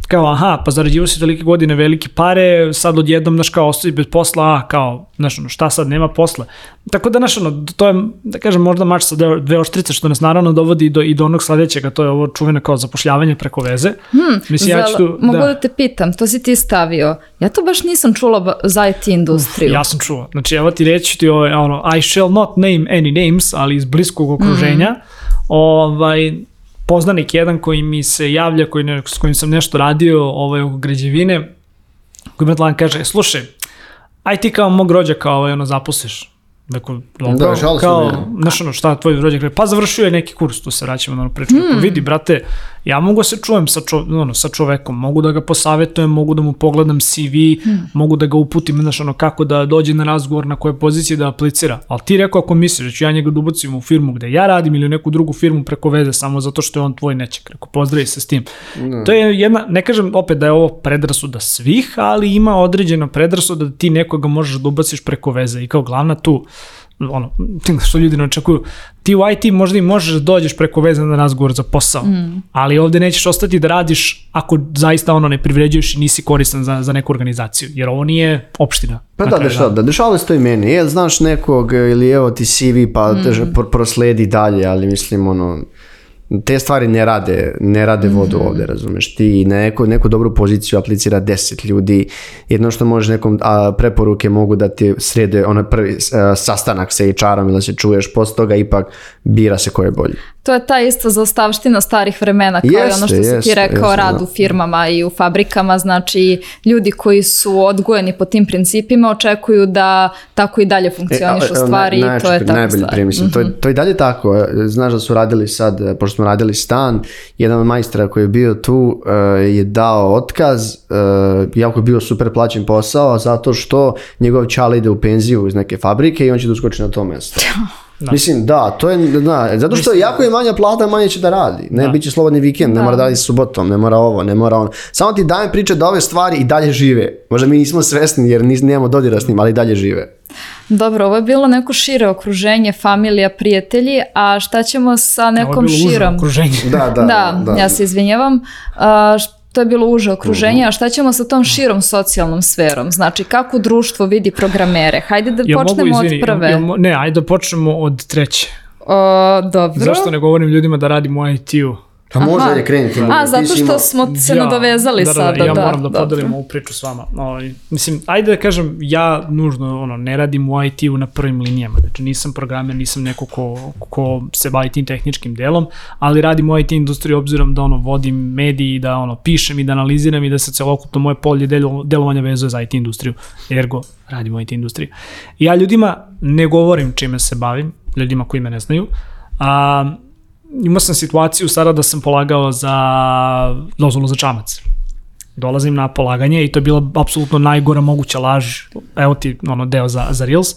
S1: kao aha, pa zarađivo si tolike godine velike pare, sad odjednom, znaš, kao ostavi bez posla, a, kao, znaš, ono, šta sad, nema posla. Tako da, znaš, ono, to je, da kažem, možda mač sa dve oštrice, što nas naravno dovodi do, i do onog sledećega, to je ovo čuveno kao zapošljavanje preko veze.
S2: Hmm, Mislim, ja ću tu, mogu da. da te pitam, to si ti stavio. Ja to baš nisam čula za IT industriju.
S1: Uf, ja sam čuo. Znači, evo ti reći ti, ovo, ono, I shall not name any names, ali iz bliskog okruženja, mm. ovaj, poznanik jedan koji mi se javlja, koji ne, s kojim sam nešto radio ovaj, oko građevine, koji mi tlan kaže, slušaj, aj ti kao mog rođaka ovaj, ono, zaposliš. Dakle, dobro, da, žal kao, znaš ono, šta tvoj rođak kaže, pa završio je neki kurs, tu se vraćamo na ono priču, hmm. vidi, brate, ja mogu da se čujem sa, čo, ono, sa čovekom, mogu da ga posavetujem, mogu da mu pogledam CV, hmm. mogu da ga uputim, znaš, ono, kako da dođe na razgovor, na koje pozicije da aplicira, ali ti rekao ako misliš da ću ja njega da ubacim u firmu gde ja radim ili u neku drugu firmu preko veze samo zato što je on tvoj neček, rekao, pozdravi se s tim. No. To je jedna, ne kažem opet da je ovo predrasuda svih, ali ima određena predrasuda da ti nekoga možeš da ubaciš preko veze i kao glavna tu ono, što ljudi ne očekuju, ti u IT možda i možeš da dođeš preko veze na razgovor za posao, mm. ali ovde nećeš ostati da radiš ako zaista ono ne privređuješ i nisi koristan za, za neku organizaciju, jer ovo nije opština.
S3: Pa da, dešava, da, dešava se to i meni. Jel, znaš nekog ili evo ti CV pa mm. prosledi dalje, ali mislim ono, te stvari ne rade, ne rade vodu -hmm. ovde, razumeš, ti na neku, neku dobru poziciju aplicira 10 ljudi, jedno što može nekom a, preporuke mogu da ti srede onaj prvi a, sastanak sa HR-om ili da se čuješ, posle toga ipak bira se ko je bolji.
S2: To je ta isto zaostavština starih vremena, kao jeste, ono što jeste, si ti rekao, jeste, rad da. u firmama i u fabrikama, znači ljudi koji su odgojeni po tim principima očekuju da tako i dalje funkcionišu e, stvari
S3: na,
S2: i to je tako
S3: najbolji stvar. Mislim, mm -hmm. to, mhm. to i dalje tako, znaš da su radili sad, pošto smo radili stan, jedan od majstora koji je bio tu uh, je dao otkaz, uh, jako je bio super plaćen posao, zato što njegov čal ide u penziju iz neke fabrike i on će da uskoči na to mesto. Da. Mislim, da, to je, da, zato što Mislim, jako je manja plata, manje će da radi. Ne, da. bit će slobodni vikend, da. ne mora da radi subotom, ne mora ovo, ne mora ono. Samo ti dajem priče da ove stvari i dalje žive. Možda mi nismo svesni jer nis, nemamo dodira s njim, ali i dalje žive.
S2: Dobro, ovo je bilo neko šire okruženje, familija, prijatelji, a šta ćemo sa nekom širom?
S1: okruženje.
S3: Da, da,
S2: da, da, ja se izvinjavam. A, to je bilo uže okruženje, a šta ćemo sa tom širom socijalnom sferom? Znači, kako društvo vidi programere? Hajde da ja počnemo mogu, izvini, od prve. Ja,
S1: ne, ajde da počnemo od treće.
S2: O, dobro.
S1: Zašto ne govorim ljudima da radim u IT-u?
S3: Pa može je krenuti.
S2: A, zato što ima... smo se ja, nadovezali
S1: da,
S2: da, sada.
S1: Da, ja da, moram da, da podelim ovu priču s vama. O, ovaj, mislim, ajde da kažem, ja nužno ono, ne radim u IT-u na prvim linijama. Znači, nisam programer, nisam neko ko, ko se bavi tim tehničkim delom, ali radim u IT industriji obzirom da ono, vodim mediji, da ono, pišem i da analiziram i da se celokupno moje polje delovanja vezuje za IT industriju. Ergo, radim u IT industriji. Ja ljudima ne govorim čime se bavim, ljudima koji me ne znaju, a, imao sam situaciju sada da sam polagao za dozvolu za čamac. dolazim na polaganje i to je bila apsolutno najgora moguća laž, evo ti ono deo za, za Reels.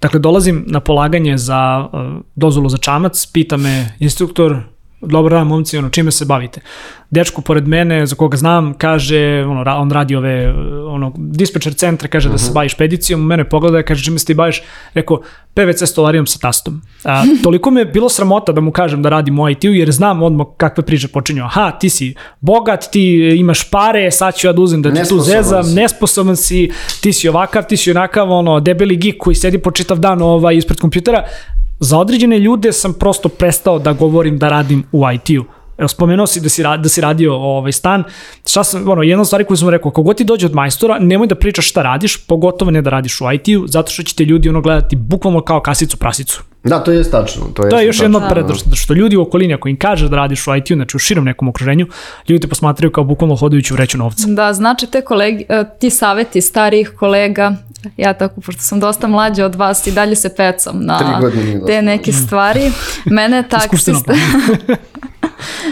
S1: Dakle, dolazim na polaganje za uh, dozvolu za čamac, pita me instruktor, dobro dan momci, ono, čime se bavite? Dečko pored mene, za koga znam, kaže, ono, on radi ove, ono, dispečer centra, kaže uh -huh. da se mhm. bavi špedicijom, mene pogleda, kaže, čime se ti baviš? Rekao, PVC stolarijom sa tastom. A, toliko me je bilo sramota da mu kažem da radim u IT-u, jer znam odmah kakve priče počinju. Aha, ti si bogat, ti imaš pare, sad ću ja da uzem da ti tu zezam, si. nesposoban si, ti si ovakav, ti si onakav, ono, debeli geek koji sedi po čitav dan ovaj, ispred kompjutera Za određene ljude sam prosto prestao da govorim da radim u IT-u. Evo, spomenuo si da si, da si radio ovaj stan. Šta sam, ono, jedna stvar koju sam rekao, kogod ti dođe od majstora, nemoj da pričaš šta radiš, pogotovo ne da radiš u IT-u, zato što će te ljudi ono gledati bukvalno kao kasicu prasicu.
S3: Da, to je tačno.
S1: To je, to je još jedno od što, što ljudi u okolini, ako im kažeš da radiš u IT-u, znači u širom nekom okruženju, ljudi te posmatraju kao bukvalno hodajući u reću novca.
S2: Da, znači te kolegi, e, ti saveti starijih kolega, ja tako, pošto sam dosta mlađa od vas i dalje se pecam na te neke stvari. Mene taksista...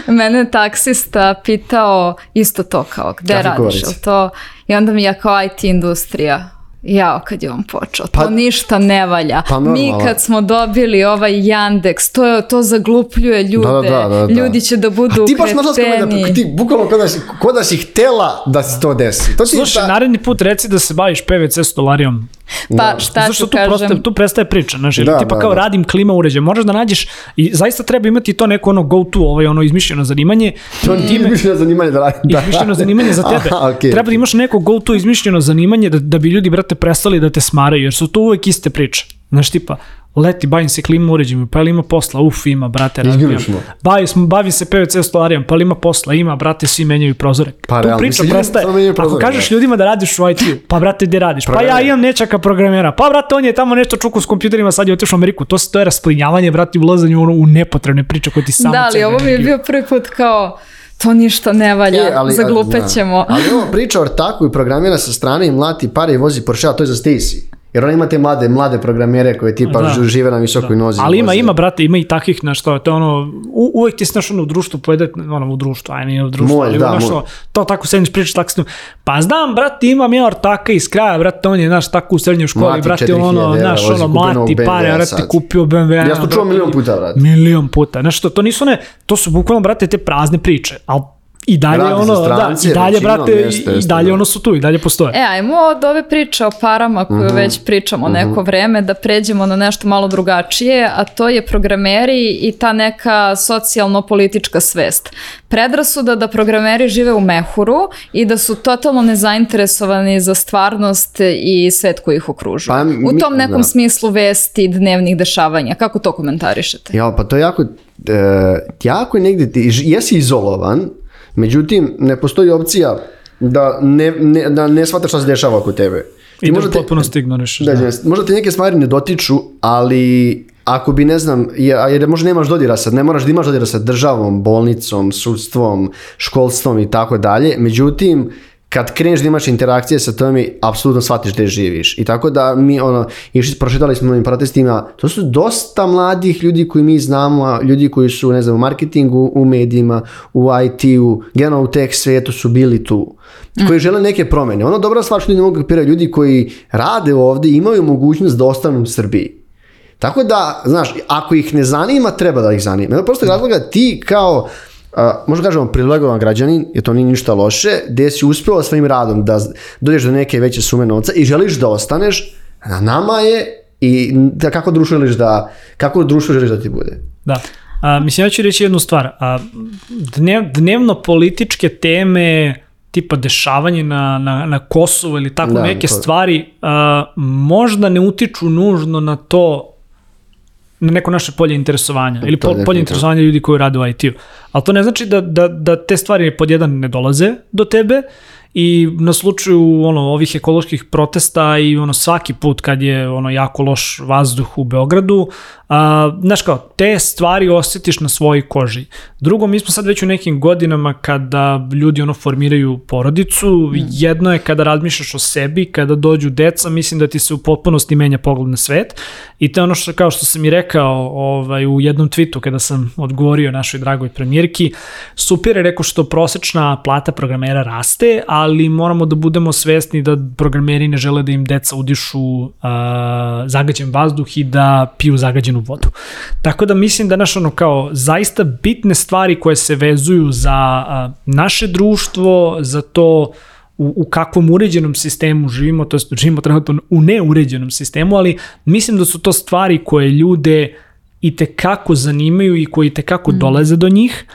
S2: Mene taksista pitao isto to kao, gde Kako radiš to? I onda mi ja kao IT industrija, Jao, kad je on počeo, pa, to ništa ne valja. Pa Mi kad smo dobili ovaj Yandex, to, je, to zaglupljuje ljude, da, da, da, da. ljudi će da budu ti baš
S3: da, ti bukvalno kod da, si, ko da si htela da se to desi. To
S1: Slušaj, ta... naredni put reci da se baviš PVC stolarijom.
S2: Pa da. šta
S1: Zašto
S2: ću tu kažem?
S1: Proste, tu prestaje priča, znaš, da, tipa da, kao da. radim klima uređaj, možeš da nađeš i zaista treba imati to neko ono go to, ovaj ono izmišljeno zanimanje.
S3: To nije izmišljeno zanimanje da radim.
S1: Da. Izmišljeno zanimanje za tebe. Aha, okay. Treba da imaš neko go to izmišljeno zanimanje da, da bi ljudi, brate, prestali da te smaraju, jer su to uvek iste priče. Znaš, tipa, leti, bavim se klima uređajima, pa ili ima posla, uf, ima, brate, razbijam. Bavi, bavim se PVC stolarijom, pa ili ima posla, ima, brate, svi menjaju prozore. Pa, tu priča prestaje. Ako kažeš da. ljudima da radiš u IT, pa brate, gde radiš? Pa ja imam nečaka programera, pa brate, on je tamo nešto čuku s kompjuterima, sad je otišao u Ameriku. To, to je rasplinjavanje, brate, ulazanje u, u nepotrebne priče koje ti samo
S2: Da, ali ovo mi je bio prvi put kao, to ništa ne valja, e, ali, zaglupećemo.
S3: Da. Ali ovo priča o ortaku i programira sa strane i mlati pare i vozi Porsche, a to je za Stacy. Jer on ima te mlade, mlade programere koje tipa da. žive na visokoj da. nozi.
S1: Ali ima, ima, brate, ima i takvih, na što, to je ono, u, uvek ti znaš ono u društvu, pojede, ono u društvu, aj nije u društvu, moj, ali da, ono što, to tako sediš pričaš tako s pa znam, brate, imam ja ortaka iz kraja, brate, on je, znaš, tako u srednjoj školi, mlati brate, ono, znaš, ono, mlati pare, brate, kupio BMW.
S3: Ja sam čuo milion puta, brate.
S1: Milion puta, znaš, to, to nisu ne, to su bukvalno, brate, te prazne priče, ali I dalje Radi ono, stranci, da, i dalje, brate, jeste, jeste, i dalje da. ono su tu, i dalje postoje.
S2: E, ajmo od ove priče o parama koju mm -hmm. već pričamo mm -hmm. neko vreme, da pređemo na nešto malo drugačije, a to je programeri i ta neka socijalno-politička svest. Predrasuda da programeri žive u mehuru i da su totalno nezainteresovani za stvarnost i svet koji ih okružuje. Pa, mi, u tom nekom da. smislu vesti dnevnih dešavanja. Kako to komentarišete?
S3: Ja, pa to je jako, e, jako je negde, ti, jesi izolovan, Međutim, ne postoji opcija da ne, ne, da ne shvataš šta se dešava oko tebe.
S1: Ti I da potpuno stignoriš.
S3: Da, da. Možda te neke stvari ne dotiču, ali ako bi, ne znam, jer možda nemaš dodira sad, ne moraš da imaš dodira sa državom, bolnicom, sudstvom, školstvom i tako dalje, međutim, kad kreneš da imaš interakcije sa tome, apsolutno shvatiš gde živiš. I tako da mi, ono, išli, prošetali smo ovim protestima, to su dosta mladih ljudi koji mi znamo, ljudi koji su, ne znam, u marketingu, u medijima, u IT-u, generalno u tech svetu su bili tu. Koji žele neke promene. Ono dobra stvar što ljudi mogu kapirati, ljudi koji rade ovde imaju mogućnost da ostanu u Srbiji. Tako da, znaš, ako ih ne zanima, treba da ih zanima. Prosto razloga ti kao a, možda kažemo privilegovan građanin, jer to nije ništa loše, gde si uspeo svojim radom da dođeš do neke veće sume novca i želiš da ostaneš, na nama je i da kako društvo želiš da, kako društvo želiš da ti bude.
S1: Da. A, mislim, ja ću reći jednu stvar. A, dnev, dnevno političke teme tipa dešavanje na, na, na Kosovu ili tako da, neke to... stvari a, možda ne utiču nužno na to na neko naše polje interesovanja ili po, polje interesovanja ljudi koji rade u IT-u. Ali to ne znači da, da, da te stvari pod jedan ne dolaze do tebe i na slučaju ono ovih ekoloških protesta i ono svaki put kad je ono jako loš vazduh u Beogradu, a, znaš kao, te stvari osjetiš na svojoj koži. Drugo, mi smo sad već u nekim godinama kada ljudi ono formiraju porodicu, mm. jedno je kada razmišljaš o sebi, kada dođu deca, mislim da ti se u potpunosti menja pogled na svet i to je ono što, kao što sam i rekao ovaj, u jednom tweetu kada sam odgovorio našoj dragoj premijerki, super je rekao što prosečna plata programera raste, a ali moramo da budemo svesni da programeri ne žele da im deca udišu uh, zagađen vazduh i da piju zagađenu vodu. Tako da mislim da naš ono kao zaista bitne stvari koje se vezuju za uh, naše društvo, za to u, u kakvom uređenom sistemu živimo, to je živimo trenutno u neuređenom sistemu, ali mislim da su to stvari koje ljude i te kako zanimaju i koji te kako mm. dolaze do njih,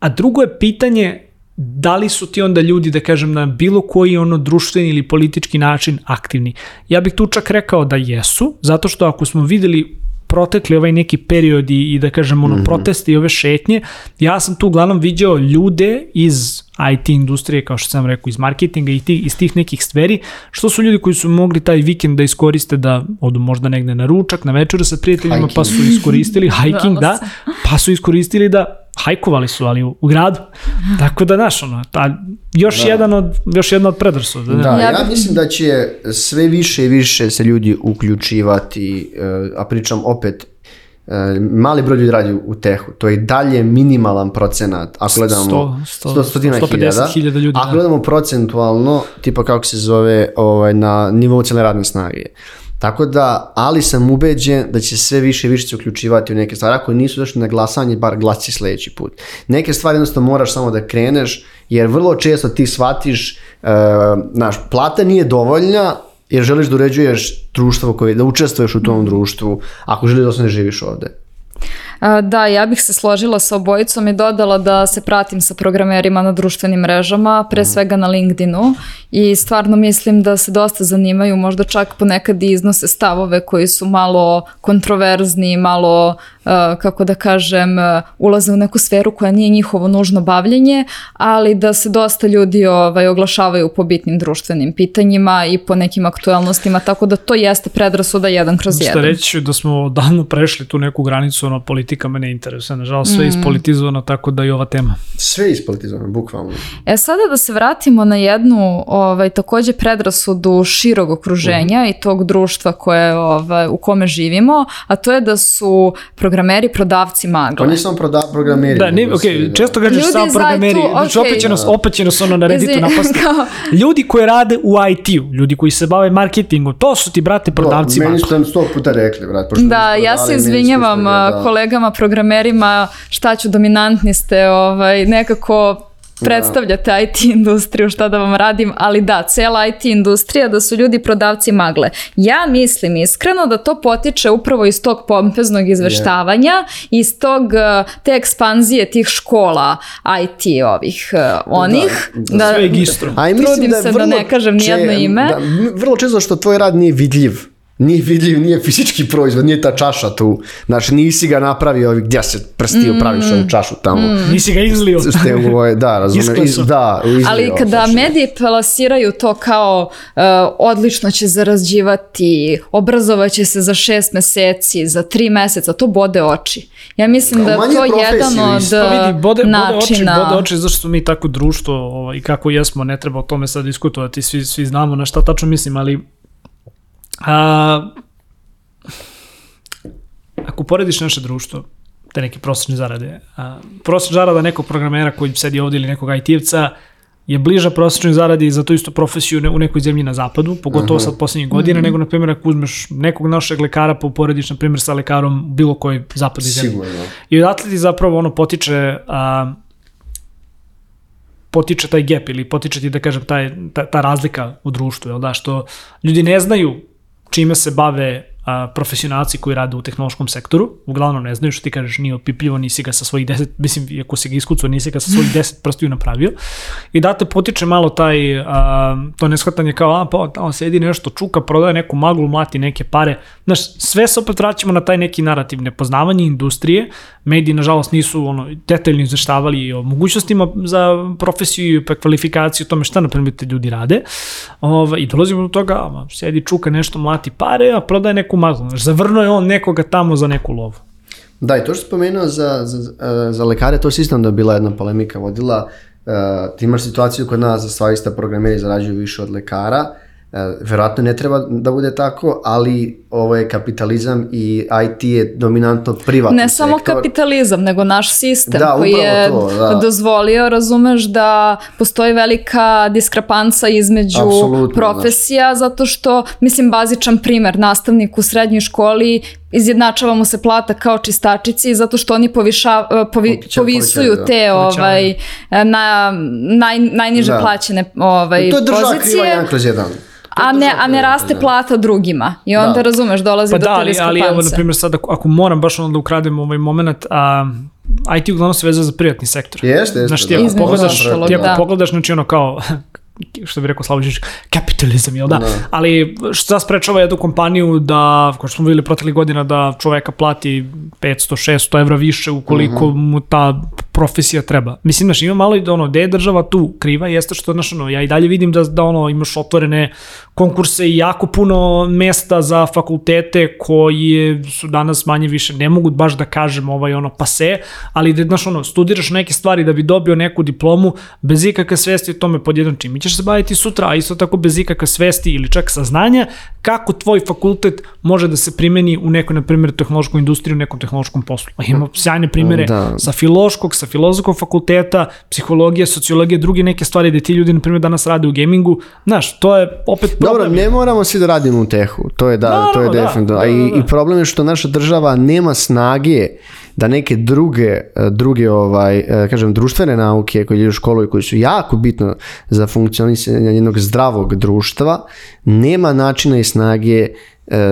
S1: a drugo je pitanje da li su ti onda ljudi, da kažem, na bilo koji ono društveni ili politički način aktivni. Ja bih tu čak rekao da jesu, zato što ako smo videli protekli ovaj neki period i, i da kažem ono mm -hmm. proteste i ove šetnje, ja sam tu uglavnom viđao ljude iz IT industrije, kao što sam rekao, iz marketinga i tih, iz tih nekih stvari, što su ljudi koji su mogli taj vikend da iskoriste da odu možda negde na ručak, na večeru sa prijateljima, hiking. pa su iskoristili hiking, da, pa su iskoristili da hajkovali su, ali u, u gradu. Tako da, znaš, ono, ta, još, da. jedan od, još jedna od predrasuda.
S3: Da, ja, ja mislim da će sve više i više se ljudi uključivati, uh, a pričam opet, mali broj ljudi radi u tehu, to je dalje minimalan procenat, ako gledamo 100, 100, 100 hiljada, hiljada ljudi. Ako da. gledamo procentualno, tipa kako se zove ovaj, na nivou cijele radne snage. Tako da, ali sam ubeđen da će sve više i više se uključivati u neke stvari. Ako nisu došli na glasanje, bar glasi sledeći put. Neke stvari jednostavno moraš samo da kreneš, jer vrlo često ti shvatiš, uh, naš, plata nije dovoljna, jer želiš da uređuješ društvo koje, da učestvuješ u tom društvu, ako želiš da osnovno živiš ovde.
S2: Da, ja bih se složila sa obojicom i dodala da se pratim sa programerima na društvenim mrežama, pre mhm. svega na LinkedInu i stvarno mislim da se dosta zanimaju, možda čak ponekad i iznose stavove koji su malo kontroverzni, malo kako da kažem, ulaze u neku sferu koja nije njihovo nužno bavljenje, ali da se dosta ljudi ovaj, oglašavaju po bitnim društvenim pitanjima i po nekim aktualnostima, tako da to jeste predrasuda jedan kroz jedan. Šta
S1: reći da smo davno prešli tu neku granicu, ono, politika me ne interesuje, nažalost sve mm. ispolitizovano, tako da i ova tema.
S3: Sve ispolitizovano, bukvalno.
S2: E sada da se vratimo na jednu ovaj, takođe predrasudu širog okruženja mm. i tog društva koje, ovaj, u kome živimo, a to je da su programeri prodavci magle.
S3: Pa nisam proda, programeri.
S1: Da, ne, okay, da. često kažeš sam programeri, tu, znači okay. opet će nas, opet će nas ono na Redditu napasti. Ljudi koji rade u IT-u, ljudi koji se bave marketingom, to su ti, brate, prodavci
S3: magle. Meni su sto puta rekli, brate.
S2: Da, ja se izvinjavam da. kolegama programerima, šta ću, dominantni ste, ovaj, nekako predstavljate da. IT industriju, šta da vam radim, ali da, cela IT industrija, da su ljudi prodavci magle. Ja mislim iskreno da to potiče upravo iz tog pompeznog izveštavanja, yeah. iz tog, eh, te ekspanzije tih škola IT ovih, eh, onih.
S1: Da, da, da, sve gistro.
S2: A trudim da se da ne kažem nijedno ime. Da,
S3: vrlo često što tvoj rad nije vidljiv nije vidljiv, nije fizički proizvod, nije ta čaša tu. Znaš, nisi ga napravio gdje se prstio, mm. praviš ovu čašu tamo. Mm.
S1: Nisi ga izlio.
S3: Ste, ovaj, da, razumem. Iz, da, izlio,
S2: Ali kada čašu. mediji plasiraju to kao uh, odlično će zarađivati, obrazovaće se za šest meseci, za tri meseca, to bode oči. Ja mislim da to je jedan od pa vidi, bode, načina. Bode oči,
S1: bode oči zašto smo mi tako društvo ovaj, kako jesmo, ne treba o tome sad diskutovati, svi, svi znamo na šta tačno mislim, ali A, ako porediš naše društvo, te neke prosječne zarade, a, prosječna zarada nekog programera koji sedi ovde ili nekog IT-evca je bliža prosječnoj zaradi za tu istu profesiju u nekoj zemlji na zapadu, pogotovo sad poslednjih godina, mhm. nego, na primjer, ako uzmeš nekog našeg lekara pa uporediš, na primjer, sa lekarom bilo koji zapadni zemlji. Sigurno. I odatle ti zapravo ono potiče a, potiče taj gap ili potiče ti da kažem taj, ta, ta razlika u društvu, jel da, što ljudi ne znaju čime se bave a, profesionalci koji rade u tehnološkom sektoru, uglavnom ne znaju što ti kažeš, nije opipljivo, nisi ga sa svojih deset, mislim, ako si ga iskucao, nisi ga sa svojih deset prstiju napravio. I da te potiče malo taj, a, to neshvatanje kao, a, pa on sedi nešto, čuka, prodaje neku maglu, mlati neke pare. Znaš, sve se opet vraćamo na taj neki narativ, nepoznavanje industrije, mediji, nažalost, nisu ono, detaljno izveštavali o mogućnostima za profesiju i kvalifikaciju, tome šta, na primjer, te ljudi rade. Ova, I dolazimo do toga, a, sedi, čuka nešto, mlati pare, a prodaje neku maglu. Znaš, zavrno je on nekoga tamo za neku lovu.
S3: Da, i to što spomenuo za, za, za lekare, to je isto da bila jedna polemika vodila. Uh, ti imaš situaciju kod nas da sva ista programeri zarađuju više od lekara, verovatno ne treba da bude tako, ali ovo je kapitalizam i IT je dominantno privatni
S2: Ne samo
S3: sektor.
S2: kapitalizam, nego naš sistem
S3: Da,
S2: koji je
S3: to, da.
S2: dozvolio, razumeš, da postoji velika diskrepanca između
S3: Apsolutno,
S2: profesija, zato što, mislim, bazičan primer, nastavnik u srednjoj školi izjednačava mu se plata kao čistačici zato što oni poviša, povi,
S3: Poveća-
S2: povisuju
S3: da.
S2: te ovaj, na, naj, najniže
S3: Da.
S2: plaćene ovaj,
S3: I to je država kriva
S2: pozicije.
S3: jedan kroz jedan.
S2: A ne, a ne raste plata drugima. I onda,
S3: Da.
S2: razumeš, dolazi
S1: Pa
S2: do
S1: da,
S2: te
S1: ali, ali evo, na primjer, sad ako, ako moram baš ono da ukradem ovaj moment, a, IT uglavnom se vezao za privatni sektor.
S3: Jeste, jeste,
S1: Znaš, ti
S3: da.
S1: ako
S2: Između
S1: pogledaš, ti ako
S2: da.
S1: pogledaš, znači ono kao, što bi rekao Slavović, kapitalizam, jel da?
S3: Da.
S1: Ali šta sprečava jednu kompaniju da, kao što smo videli proteklih godina, da čoveka plati 500-600 evra više ukoliko
S3: Mhm.
S1: mu ta profesija treba. Mislim, znaš, ima malo i da ono, gde je država tu kriva, jeste što, znaš, ono, ja i dalje vidim da, da ono, imaš otvorene konkurse i jako puno mesta za fakultete koje su danas manje više, ne mogu baš da kažem ovaj ono pase, ali da znaš ono, studiraš neke stvari da bi dobio neku diplomu bez ikakve svesti o tome pod jedan čim. I ćeš se baviti sutra, a isto tako bez ikakve svesti ili čak saznanja kako tvoj fakultet može da se primeni u nekoj, na primjer, tehnološkoj industriji, u nekom tehnološkom poslu. A Ima sjajne primere
S3: Da.
S1: sa filološkog, sa filozofskog fakulteta, psihologije, sociologije, druge neke stvari gde ti ljudi, na primjer, danas rade u gamingu. Znaš, to je opet
S3: Dobro,
S1: problem.
S3: ne moramo svi da radimo u tehu, to je da, to je
S1: Naravno, da.
S3: definitivno.
S1: Da,
S3: A i,
S1: da, da.
S3: I problem je što naša država nema snage da neke druge, e, druge ovaj, e, kažem, društvene nauke koje idu u školu i koji su jako bitno za funkcionisanje jednog zdravog društva, nema načina i snage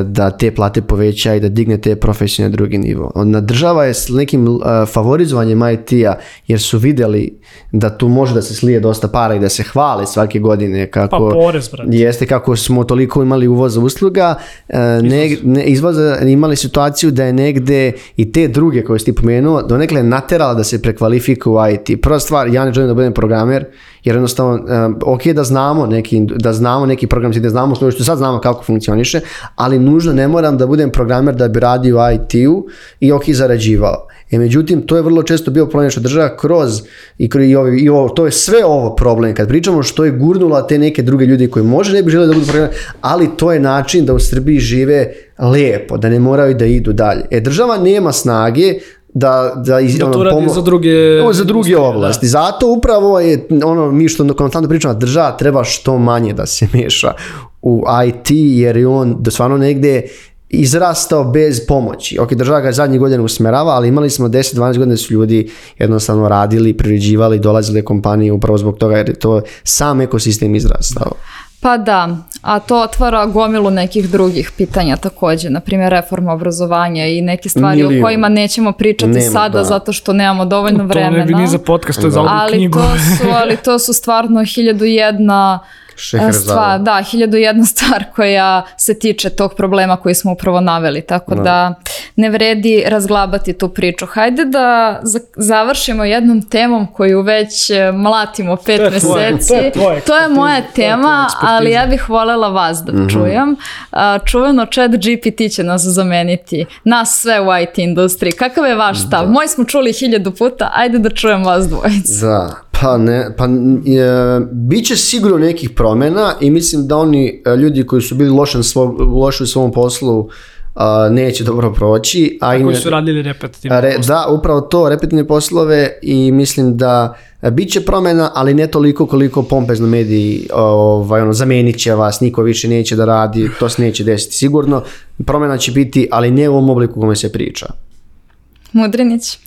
S3: da te plate poveća i da digne te profesije na drugi nivo. Onda država je s nekim e, favorizovanjem IT-a jer su vidjeli da tu može da se slije dosta para i da se hvale svake godine kako
S1: Pa porez.
S3: Jeste kako smo toliko imali uvoza usluga, e, ne, ne, izvoza imali situaciju da je negde i te druge koje si ti pomenuo, donekle naterala da se prekvalifikuju u IT. Prva stvar, ja ne želim da budem programer, jer jednostavno, ok da znamo neki, da znamo neki program, da znamo što, što sad znamo kako funkcioniše, ali nužno ne moram da budem programer da bi radio u IT-u i ok zarađivao. E, međutim, to je vrlo često bio problem što država kroz i, kroz, i, ovi, i ovo, to je sve ovo problem. Kad pričamo što je gurnula te neke druge ljudi koji možda ne bi želeli da budu programeri, ali to je način da u Srbiji žive lepo, da ne moraju da idu dalje. E, država nema snage da, da, iz,
S1: Da to
S3: ono,
S1: radi
S3: pomo-
S1: za druge
S3: Ovo za druge
S1: da.
S3: oblasti. Zato upravo je ono mi što konstantno pričamo, država treba što manje da se meša u IT jer je on da stvarno negde izrastao bez pomoći. Ok, država ga zadnjih godina usmerava, ali imali smo 10-12 godina da su ljudi jednostavno radili, priređivali, dolazile kompanije upravo zbog toga jer je to sam ekosistem izrastao.
S2: Pa da, a to otvara gomilu nekih drugih pitanja takođe, na primjer reforma obrazovanja i neke stvari
S3: Milion.
S2: o kojima nećemo pričati
S3: Nema,
S2: sada
S3: da.
S2: zato što nemamo dovoljno
S1: To
S2: vremena.
S1: ne bi ni za podcast, to je za ovu
S2: ali
S1: knjigu.
S2: to su, ali to su stvarno hiljadu jedna
S3: Šeherazada.
S2: stvar, da, hiljadu jedna stvar koja se tiče tog problema koji smo upravo naveli, tako da, ne vredi razglabati tu priču. Hajde da za- završimo jednom temom koju već e, mlatimo pet
S1: To je tvoje-
S2: meseci.
S1: to je tvoja
S2: To je moja
S1: je
S2: tema,
S1: ekspertiza.
S2: ali ja bih voljela vas da čujem. A, čuveno chat GPT će nas zameniti. Nas sve u IT industriji. Kakav je vaš stav? Moj smo čuli hiljadu puta, ajde da čujem vas dvojicu.
S3: Da, pa ne, pa e, bit će sigurno nekih promjena i mislim da oni e, ljudi koji su bili loši, na svog, loši u svom poslu a, neće dobro proći. A i
S1: Koji
S3: ne-
S1: su radili repetitivno.
S3: Re, da, upravo to, repetitivne poslove i mislim da e, bit će promjena, ali ne toliko koliko pompezno mediji ovaj, ono, zamenit će vas, niko više neće da radi, to se neće desiti sigurno. Promjena će biti, ali ne u ovom obliku u kome se priča.
S2: Mudrinić.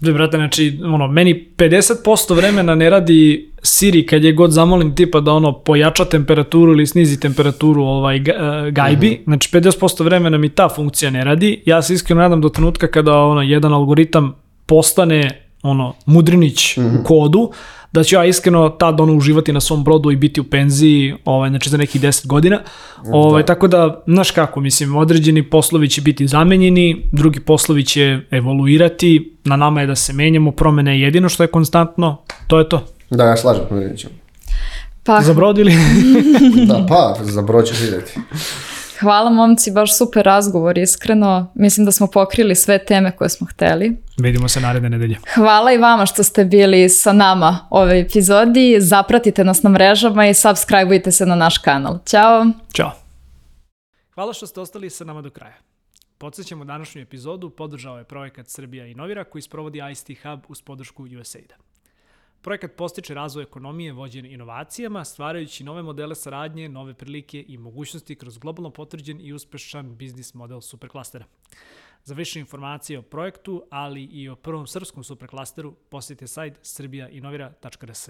S1: Da, brate, znači, ono, meni 50% vremena ne radi Siri kad je god zamolim tipa da ono pojača temperaturu ili snizi temperaturu ovaj e, gajbi, znači 50% vremena mi ta funkcija ne radi. Ja se iskreno nadam do trenutka kada ono jedan algoritam postane ono mudrinić u kodu, da ću ja iskreno tad ono uživati na svom brodu i biti u penziji, ovaj znači za nekih 10 godina. Ovaj tako da znaš kako, mislim, određeni poslovi će biti zamenjeni, drugi poslovi će evoluirati, na nama je da se menjamo, promene je jedino što je konstantno, to je to.
S3: Da, ja slažem. Mudrinićem.
S2: Pa,
S1: Za brod ili?
S3: Da, pa, za broj ćeš vidjeti.
S2: Hvala momci, baš super razgovor, iskreno. Mislim da smo pokrili sve teme koje smo hteli.
S1: Vidimo se naredne nedelje.
S2: Hvala i vama što ste bili sa nama ove epizodi. Zapratite nas na mrežama i subscribeujte se na naš kanal. Ćao!
S1: Ćao! Hvala što ste ostali sa nama do kraja. Podsećamo današnju epizodu podržao je projekat Srbija Inovira koji sprovodi ICT Hub uz podršku USAID-a. Projekat postiče razvoj ekonomije vođen inovacijama, stvarajući nove modele saradnje, nove prilike i mogućnosti kroz globalno potvrđen i uspešan biznis model superklastera. Za više informacije o projektu, ali i o prvom srpskom superklasteru, posjetite sajt srbijainovira.rs.